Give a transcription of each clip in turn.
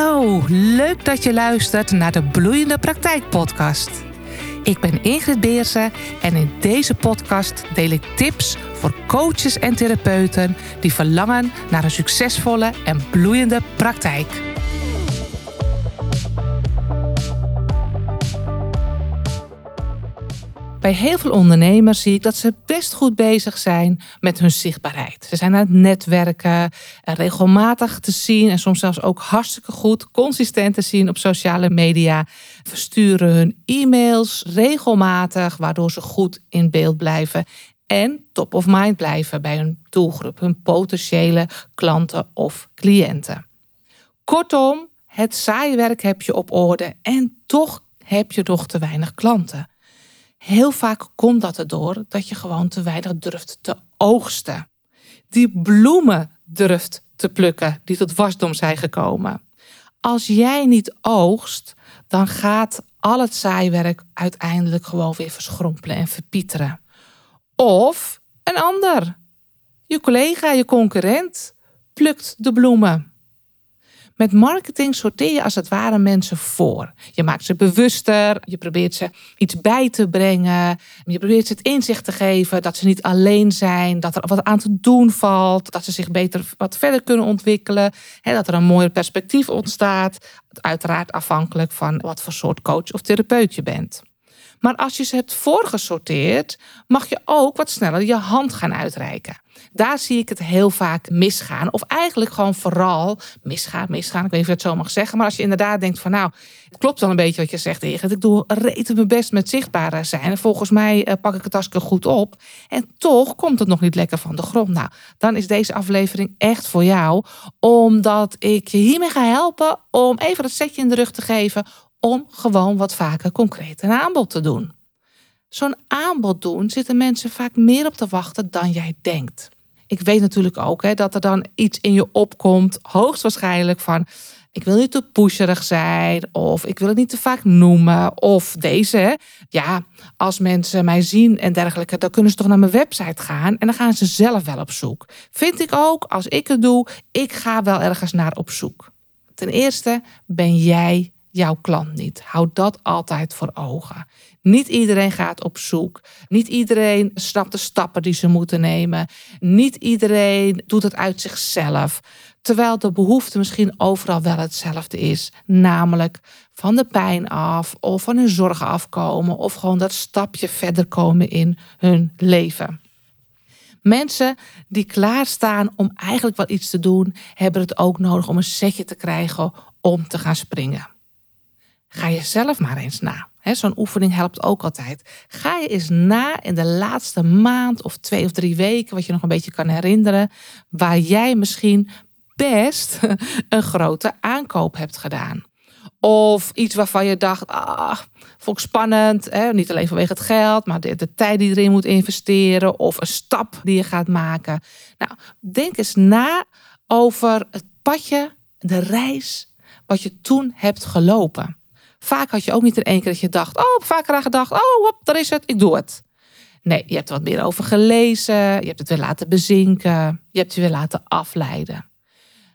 Hallo, leuk dat je luistert naar de Bloeiende Praktijk Podcast. Ik ben Ingrid Beersen en in deze podcast deel ik tips voor coaches en therapeuten die verlangen naar een succesvolle en bloeiende praktijk. Bij heel veel ondernemers zie ik dat ze best goed bezig zijn met hun zichtbaarheid. Ze zijn aan het netwerken, regelmatig te zien en soms zelfs ook hartstikke goed, consistent te zien op sociale media. Versturen hun e-mails regelmatig, waardoor ze goed in beeld blijven en top of mind blijven bij hun doelgroep, hun potentiële klanten of cliënten. Kortom, het saaie werk heb je op orde en toch heb je nog te weinig klanten. Heel vaak komt dat erdoor dat je gewoon te weinig durft te oogsten. Die bloemen durft te plukken die tot wasdom zijn gekomen. Als jij niet oogst, dan gaat al het saaiwerk uiteindelijk gewoon weer verschrompelen en verpieteren. Of een ander, je collega, je concurrent, plukt de bloemen. Met marketing sorteer je als het ware mensen voor. Je maakt ze bewuster, je probeert ze iets bij te brengen, je probeert ze het inzicht te geven dat ze niet alleen zijn, dat er wat aan te doen valt, dat ze zich beter wat verder kunnen ontwikkelen, dat er een mooier perspectief ontstaat. Uiteraard afhankelijk van wat voor soort coach of therapeut je bent. Maar als je ze hebt voorgesorteerd, mag je ook wat sneller je hand gaan uitreiken. Daar zie ik het heel vaak misgaan. Of eigenlijk gewoon vooral misgaan, misgaan. Ik weet niet of je het zo mag zeggen. Maar als je inderdaad denkt van nou, het klopt wel een beetje wat je zegt Ingrid. Ik doe reten mijn best met zichtbaar zijn. En volgens mij eh, pak ik het hartstikke goed op. En toch komt het nog niet lekker van de grond. Nou, dan is deze aflevering echt voor jou. Omdat ik je hiermee ga helpen om even het setje in de rug te geven om gewoon wat vaker concreet een aanbod te doen. Zo'n aanbod doen zitten mensen vaak meer op te wachten dan jij denkt. Ik weet natuurlijk ook hè, dat er dan iets in je opkomt, hoogstwaarschijnlijk van ik wil niet te pusherig zijn of ik wil het niet te vaak noemen of deze. Ja, als mensen mij zien en dergelijke, dan kunnen ze toch naar mijn website gaan en dan gaan ze zelf wel op zoek. Vind ik ook, als ik het doe, ik ga wel ergens naar op zoek. Ten eerste ben jij jouw klant niet. Houd dat altijd voor ogen. Niet iedereen gaat op zoek. Niet iedereen snapt de stappen die ze moeten nemen. Niet iedereen doet het uit zichzelf. Terwijl de behoefte misschien overal wel hetzelfde is. Namelijk van de pijn af of van hun zorgen afkomen of gewoon dat stapje verder komen in hun leven. Mensen die klaarstaan om eigenlijk wel iets te doen, hebben het ook nodig om een setje te krijgen om te gaan springen. Ga je zelf maar eens na. Zo'n oefening helpt ook altijd. Ga je eens na in de laatste maand of twee of drie weken, wat je nog een beetje kan herinneren, waar jij misschien best een grote aankoop hebt gedaan. Of iets waarvan je dacht, ah, vond spannend. Hè? Niet alleen vanwege het geld, maar de, tijd die erin moet investeren. Of een stap die je gaat maken. Nou, denk eens na over het padje, de reis, wat je toen hebt gelopen. Vaak had je ook niet in één keer dat je dacht, oh, vaker aan gedacht, oh, hop, daar is het, ik doe het. Nee, je hebt er wat meer over gelezen, je hebt het weer laten bezinken, je hebt je weer laten afleiden.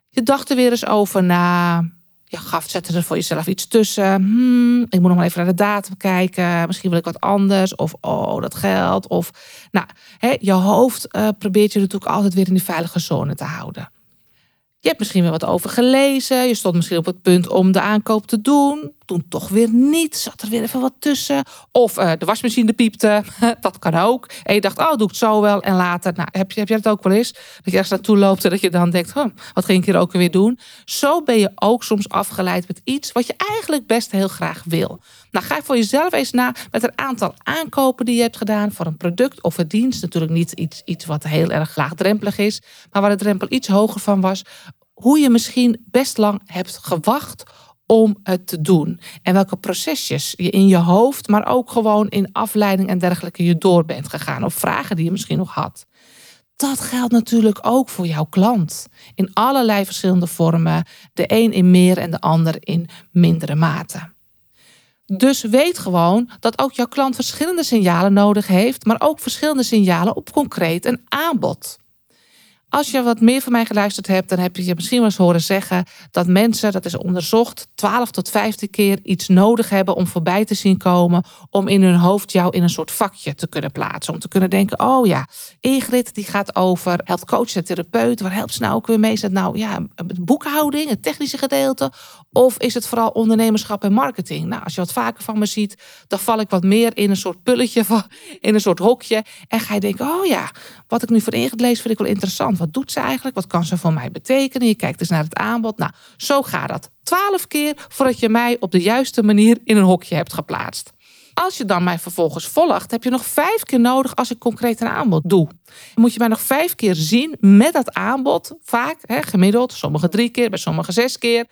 Je dacht er weer eens over na, je gaf, zette er voor jezelf iets tussen. Hmm, ik moet nog maar even naar de datum kijken. Misschien wil ik wat anders. Of oh, dat geld. Of nou, hè, je hoofd uh, probeert je natuurlijk altijd weer in die veilige zone te houden. Je hebt misschien weer wat over gelezen. Je stond misschien op het punt om de aankoop te doen. Toen toch weer niet. Zat er weer even wat tussen. Of uh, de wasmachine piepte. dat kan ook. En je dacht, oh, doe ik het zo wel. En later, nou, heb, je, heb jij het ook wel eens? Dat je ergens naartoe loopt en dat je dan denkt, wat ging ik hier ook weer doen? Zo ben je ook soms afgeleid met iets wat je eigenlijk best heel graag wil. Nou, ga voor jezelf eens na met een aantal aankopen die je hebt gedaan voor een product of een dienst. Natuurlijk niet iets, iets wat heel erg laagdrempelig is, maar waar de drempel iets hoger van was. Hoe je misschien best lang hebt gewacht om het te doen. En welke procesjes je in je hoofd, maar ook gewoon in afleiding en dergelijke je door bent gegaan. Of vragen die je misschien nog had. Dat geldt natuurlijk ook voor jouw klant. In allerlei verschillende vormen. De een in meer en de ander in mindere mate. Dus weet gewoon dat ook jouw klant verschillende signalen nodig heeft, maar ook verschillende signalen op concreet een aanbod. Als je wat meer van mij geluisterd hebt, dan heb je je misschien wel eens horen zeggen dat mensen, dat is onderzocht, 12 tot 15 keer iets nodig hebben om voorbij te zien komen. Om in hun hoofd jou in een soort vakje te kunnen plaatsen. Om te kunnen denken: oh ja, Ingrid die gaat over helpt coach therapeut. Waar helpt ze nou ook weer mee? Is het nou ja, boekhouding, het technische gedeelte? Of is het vooral ondernemerschap en marketing? Nou, als je wat vaker van me ziet, dan val ik wat meer in een soort pulletje, van, in een soort hokje. En ga je denken: oh ja, wat ik nu voor Ingrid lees, vind ik wel interessant. Wat doet ze eigenlijk? Wat kan ze voor mij betekenen? Je kijkt dus naar het aanbod. Nou, zo gaat dat. Twaalf keer voordat je mij op de juiste manier in een hokje hebt geplaatst. Als je dan mij vervolgens volgt, heb je nog vijf keer nodig als ik concreet een aanbod doe. Moet je mij nog vijf keer zien met dat aanbod, vaak hè, gemiddeld, sommige drie keer, bij sommige zes keer,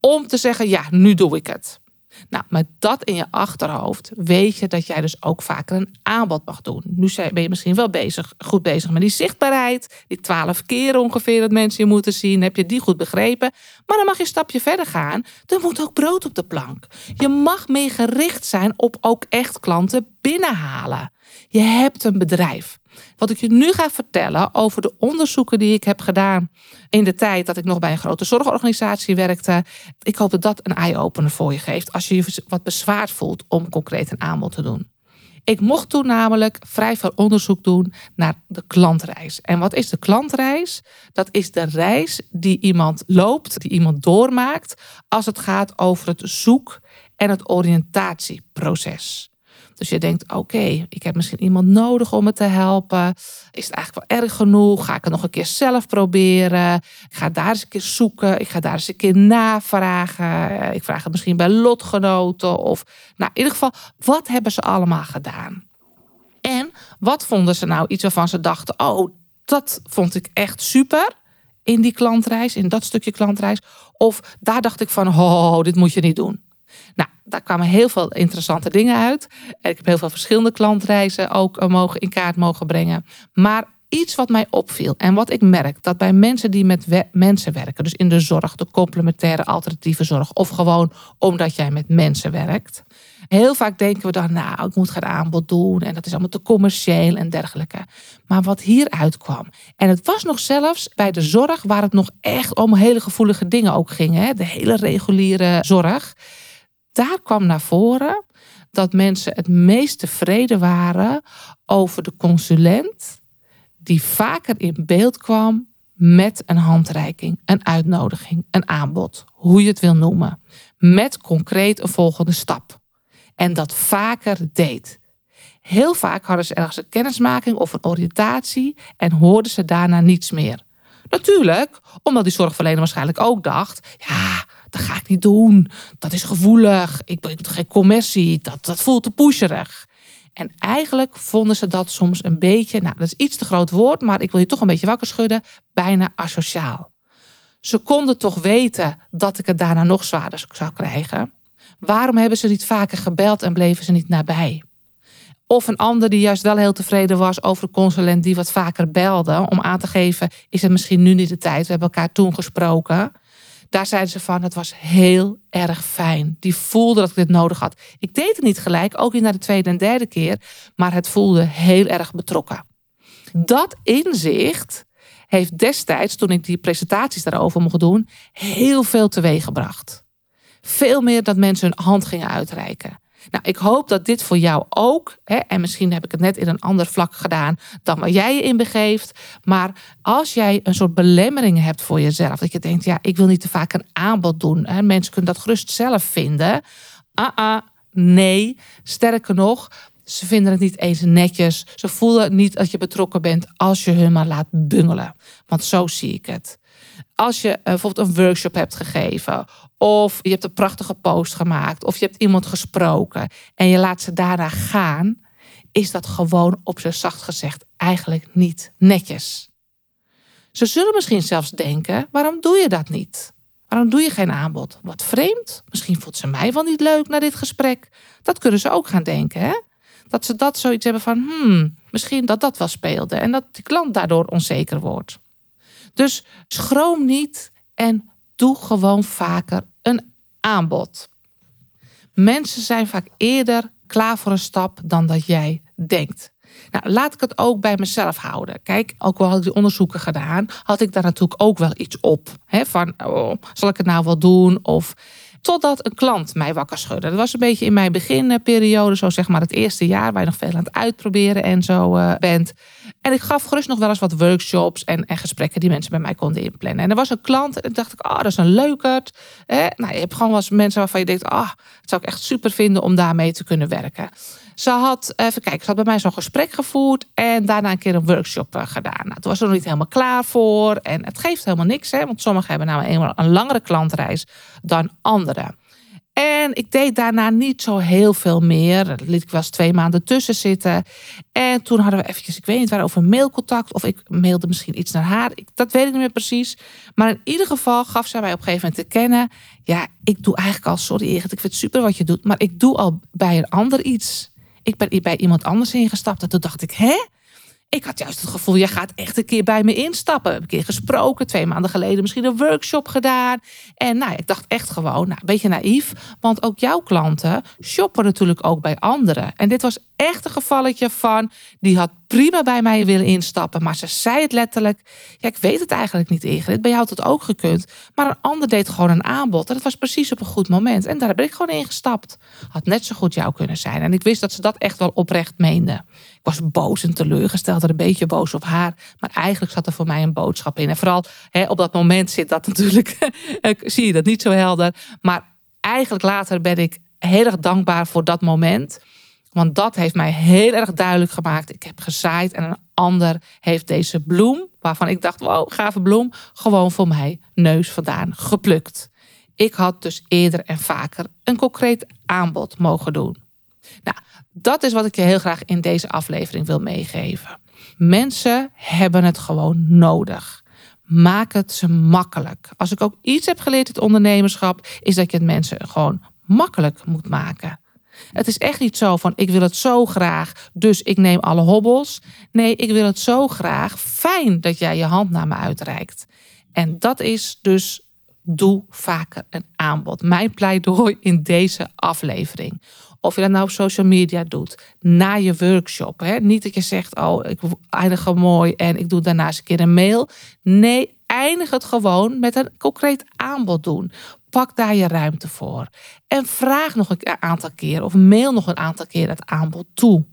om te zeggen: ja, nu doe ik het. Nou, met dat in je achterhoofd weet je dat jij dus ook vaker een aanbod mag doen. Nu ben je misschien wel bezig, goed bezig met die zichtbaarheid. Die twaalf keer ongeveer dat mensen je moeten zien. Heb je die goed begrepen? Maar dan mag je een stapje verder gaan. Er moet ook brood op de plank. Je mag meer gericht zijn op ook echt klanten binnenhalen. Je hebt een bedrijf. Wat ik je nu ga vertellen over de onderzoeken die ik heb gedaan in de tijd dat ik nog bij een grote zorgorganisatie werkte. Ik hoop dat dat een eye-opener voor je geeft als je je wat bezwaard voelt om concreet een aanbod te doen. Ik mocht toen namelijk vrij veel onderzoek doen naar de klantreis. En wat is de klantreis? Dat is de reis die iemand loopt, die iemand doormaakt als het gaat over het zoek- en het oriëntatieproces. Dus je denkt, oké, ik heb misschien iemand nodig om me te helpen. Is het eigenlijk wel erg genoeg? Ga ik het nog een keer zelf proberen? Ik ga daar eens een keer zoeken. Ik ga daar eens een keer navragen. Ik vraag het misschien bij lotgenoten. Of nou, in ieder geval, wat hebben ze allemaal gedaan? En wat vonden ze nou iets waarvan ze dachten, oh, dat vond ik echt super in die klantreis, in dat stukje klantreis. Of daar dacht ik van, oh, dit moet je niet doen. Daar kwamen heel veel interessante dingen uit. Ik heb heel veel verschillende klantreizen ook eh, mogen, in kaart mogen brengen. Maar iets wat mij opviel en wat ik merk, dat bij mensen die met mensen werken, dus in de zorg, de complementaire alternatieve zorg, of gewoon omdat jij met mensen werkt, heel vaak denken we dan, nou, ik moet gaan aanbod doen en dat is allemaal te commercieel en dergelijke. Maar wat hieruit kwam, en het was nog zelfs bij de zorg waar het nog echt om hele gevoelige dingen ook ging, hè? de hele reguliere zorg daar kwam naar voren dat mensen het meest tevreden waren over de consulent die vaker in beeld kwam met een handreiking, een uitnodiging, een aanbod, hoe je het wil noemen, met concreet een volgende stap. En dat vaker deed. Heel vaak hadden ze ergens een kennismaking of een oriëntatie en hoorden ze daarna niets meer. Natuurlijk, omdat die zorgverlener waarschijnlijk ook dacht: ja, dat ga ik niet doen. Dat is gevoelig. Ik ben geen commercie. Dat, dat voelt te pusherig. En eigenlijk vonden ze dat soms een beetje, nou dat is iets te groot woord, maar ik wil je toch een beetje wakker schudden, bijna asociaal. Ze konden toch weten dat ik het daarna nog zwaarder zou krijgen. Waarom hebben ze niet vaker gebeld en bleven ze niet nabij? Of een ander die juist wel heel tevreden was over de consulent die wat vaker belde. Om aan te geven, is het misschien nu niet de tijd. We hebben elkaar toen gesproken. Daar zeiden ze van, het was heel erg fijn. Die voelde dat ik dit nodig had. Ik deed het niet gelijk, ook niet naar de tweede en derde keer. Maar het voelde heel erg betrokken. Dat inzicht heeft destijds, toen ik die presentaties daarover mocht doen, heel veel teweeg gebracht. Veel meer dat mensen hun hand gingen uitreiken. Nou, ik hoop dat dit voor jou ook, hè, en misschien heb ik het net in een ander vlak gedaan dan waar jij je in begeeft, maar als jij een soort belemmeringen hebt voor jezelf, dat je denkt, ja, ik wil niet te vaak een aanbod doen, hè, mensen kunnen dat gerust zelf vinden. Ah, ah, nee, sterker nog, ze vinden het niet eens netjes. Ze voelen niet dat je betrokken bent als je hun maar laat bungelen. Want zo zie ik het. Als je uh, bijvoorbeeld een workshop hebt gegeven of je hebt een prachtige post gemaakt. Of je hebt iemand gesproken. En je laat ze daarna gaan. Is dat gewoon op zijn zacht gezegd eigenlijk niet netjes. Ze zullen misschien zelfs denken: waarom doe je dat niet? Waarom doe je geen aanbod? Wat vreemd. Misschien voelt ze mij wel niet leuk na dit gesprek. Dat kunnen ze ook gaan denken, hè? Dat ze dat zoiets hebben van: hmm, misschien dat dat wel speelde. En dat die klant daardoor onzeker wordt. Dus schroom niet en doe gewoon vaker aanbod. Mensen zijn vaak eerder klaar voor een stap dan dat jij denkt. Nou, laat ik het ook bij mezelf houden. Kijk, ook al had ik die onderzoeken gedaan, had ik daar natuurlijk ook wel iets op. Hè, van, oh, zal ik het nou wel doen? Of Totdat een klant mij wakker schudde. Dat was een beetje in mijn beginperiode, zo zeg maar het eerste jaar, waar je nog veel aan het uitproberen en zo uh, bent. En ik gaf gerust nog wel eens wat workshops en, en gesprekken die mensen bij mij konden inplannen. En er was een klant en dacht ik, oh, dat is een leukert. Eh, nou, je hebt gewoon wel eens mensen waarvan je denkt, ah, oh, het zou ik echt super vinden om daarmee te kunnen werken. Ze had, even kijken, ze had bij mij zo'n gesprek gevoerd en daarna een keer een workshop eh, gedaan. Nou, toen was er nog niet helemaal klaar voor. En het geeft helemaal niks, hè, want sommigen hebben nou eenmaal een langere klantreis dan anderen. En ik deed daarna niet zo heel veel meer. Dat liet ik wel twee maanden tussen zitten. En toen hadden we eventjes, ik weet niet waar, over mailcontact. Of ik mailde misschien iets naar haar. Dat weet ik niet meer precies. Maar in ieder geval gaf zij mij op een gegeven moment te kennen. Ja, ik doe eigenlijk al, sorry ik vind het super wat je doet. Maar ik doe al bij een ander iets. Ik ben bij iemand anders ingestapt. En toen dacht ik, hè? Ik had juist het gevoel, je gaat echt een keer bij me instappen. Een keer gesproken, twee maanden geleden misschien een workshop gedaan. En nou, ik dacht echt gewoon, nou, een beetje naïef. Want ook jouw klanten shoppen natuurlijk ook bij anderen. En dit was echt een gevalletje van, die had prima bij mij willen instappen. Maar ze zei het letterlijk, ja, ik weet het eigenlijk niet Ingrid. Bij jou had het ook gekund. Maar een ander deed gewoon een aanbod. En dat was precies op een goed moment. En daar ben ik gewoon ingestapt. Had net zo goed jou kunnen zijn. En ik wist dat ze dat echt wel oprecht meende. Ik was boos en teleurgesteld er een beetje boos op haar. Maar eigenlijk zat er voor mij een boodschap in. En vooral hè, op dat moment zit dat natuurlijk, zie je dat niet zo helder. Maar eigenlijk later ben ik heel erg dankbaar voor dat moment. Want dat heeft mij heel erg duidelijk gemaakt. Ik heb gezaaid en een ander heeft deze bloem, waarvan ik dacht, wow, gave bloem, gewoon voor mij neus vandaan geplukt. Ik had dus eerder en vaker een concreet aanbod mogen doen. Nou, dat is wat ik je heel graag in deze aflevering wil meegeven. Mensen hebben het gewoon nodig. Maak het ze makkelijk. Als ik ook iets heb geleerd het ondernemerschap, is dat je het mensen gewoon makkelijk moet maken. Het is echt niet zo van ik wil het zo graag, dus ik neem alle hobbels. Nee, ik wil het zo graag. Fijn dat jij je hand naar me uitreikt. En dat is dus doe vaker een aanbod. Mijn pleidooi in deze aflevering. Of je dat nou op social media doet, na je workshop. Hè? Niet dat je zegt, oh, ik eindig mooi en ik doe daarnaast een keer een mail. Nee, eindig het gewoon met een concreet aanbod doen. Pak daar je ruimte voor. En vraag nog een aantal keer of mail nog een aantal keer het aanbod toe.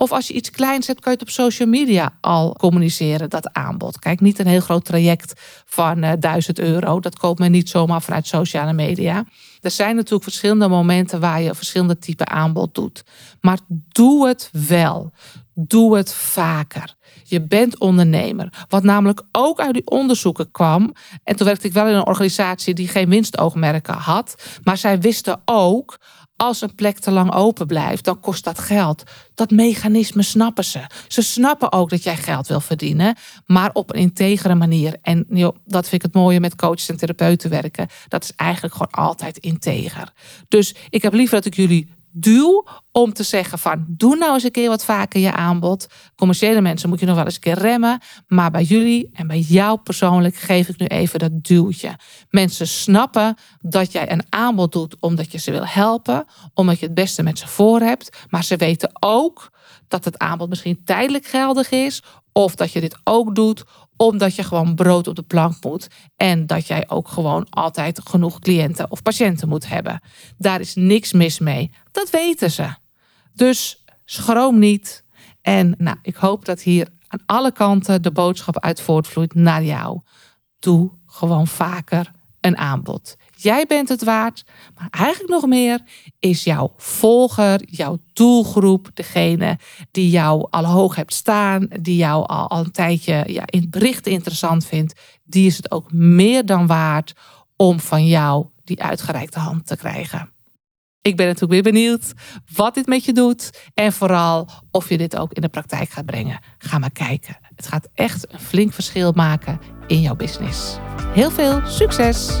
Of als je iets kleins hebt, kan je het op social media al communiceren, dat aanbod. Kijk, niet een heel groot traject van uh, eh, 1000 euro. Dat koopt men niet zomaar vanuit sociale media. Er zijn natuurlijk verschillende momenten waar je verschillende type aanbod doet. Maar doe het wel. Doe het vaker. Je bent ondernemer. Wat namelijk ook uit die onderzoeken kwam. En toen werkte ik wel in een organisatie die geen winstoogmerken had. Maar zij wisten ook als een plek te lang open blijft, dan kost dat geld. Dat mechanisme snappen ze. Ze snappen ook dat jij geld wil verdienen, maar op een integere manier. En joh, dat vind ik het mooie met coaches en therapeuten werken. Dat is eigenlijk gewoon altijd integer. Dus ik heb liever dat ik jullie duw om te zeggen van doe nou eens een keer wat vaker je aanbod. Commerciële mensen moet je nog wel eens een keer remmen. Maar bij jullie en bij jou persoonlijk geef ik nu even dat duwtje. Mensen snappen dat jij een aanbod doet omdat je ze wil helpen. Omdat je het beste met ze voor hebt. Maar ze weten ook dat het aanbod misschien tijdelijk geldig is. Of dat je dit ook doet omdat je gewoon brood op de plank moet. En dat jij ook gewoon altijd genoeg cliënten of patiënten moet hebben. Daar is niks mis mee. Dat weten ze. Dus schroom niet. En nou, ik hoop dat hier aan alle kanten de boodschap uit voortvloeit naar jou. Doe gewoon vaker een aanbod. Jij bent het waard, maar eigenlijk nog meer is jouw volger, jouw doelgroep, degene die jou al hoog hebt staan, die jou al, een tijdje ja, in het bericht interessant vindt, die is het ook meer dan waard om van jou die uitgereikte hand te krijgen. Ik ben natuurlijk weer benieuwd wat dit met je doet en vooral of je dit ook in de praktijk gaat brengen. Ga maar kijken. Het gaat echt een flink verschil maken in jouw business. Heel veel succes!